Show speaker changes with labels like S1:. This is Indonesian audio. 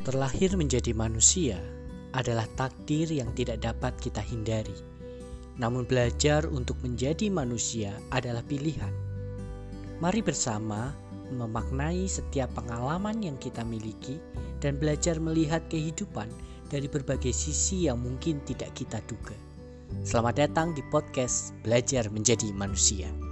S1: Terlahir menjadi manusia adalah takdir yang tidak dapat kita hindari. Namun, belajar untuk menjadi manusia adalah pilihan. Mari bersama memaknai setiap pengalaman yang kita miliki dan belajar melihat kehidupan dari berbagai sisi yang mungkin tidak kita duga. Selamat datang di podcast Belajar Menjadi Manusia.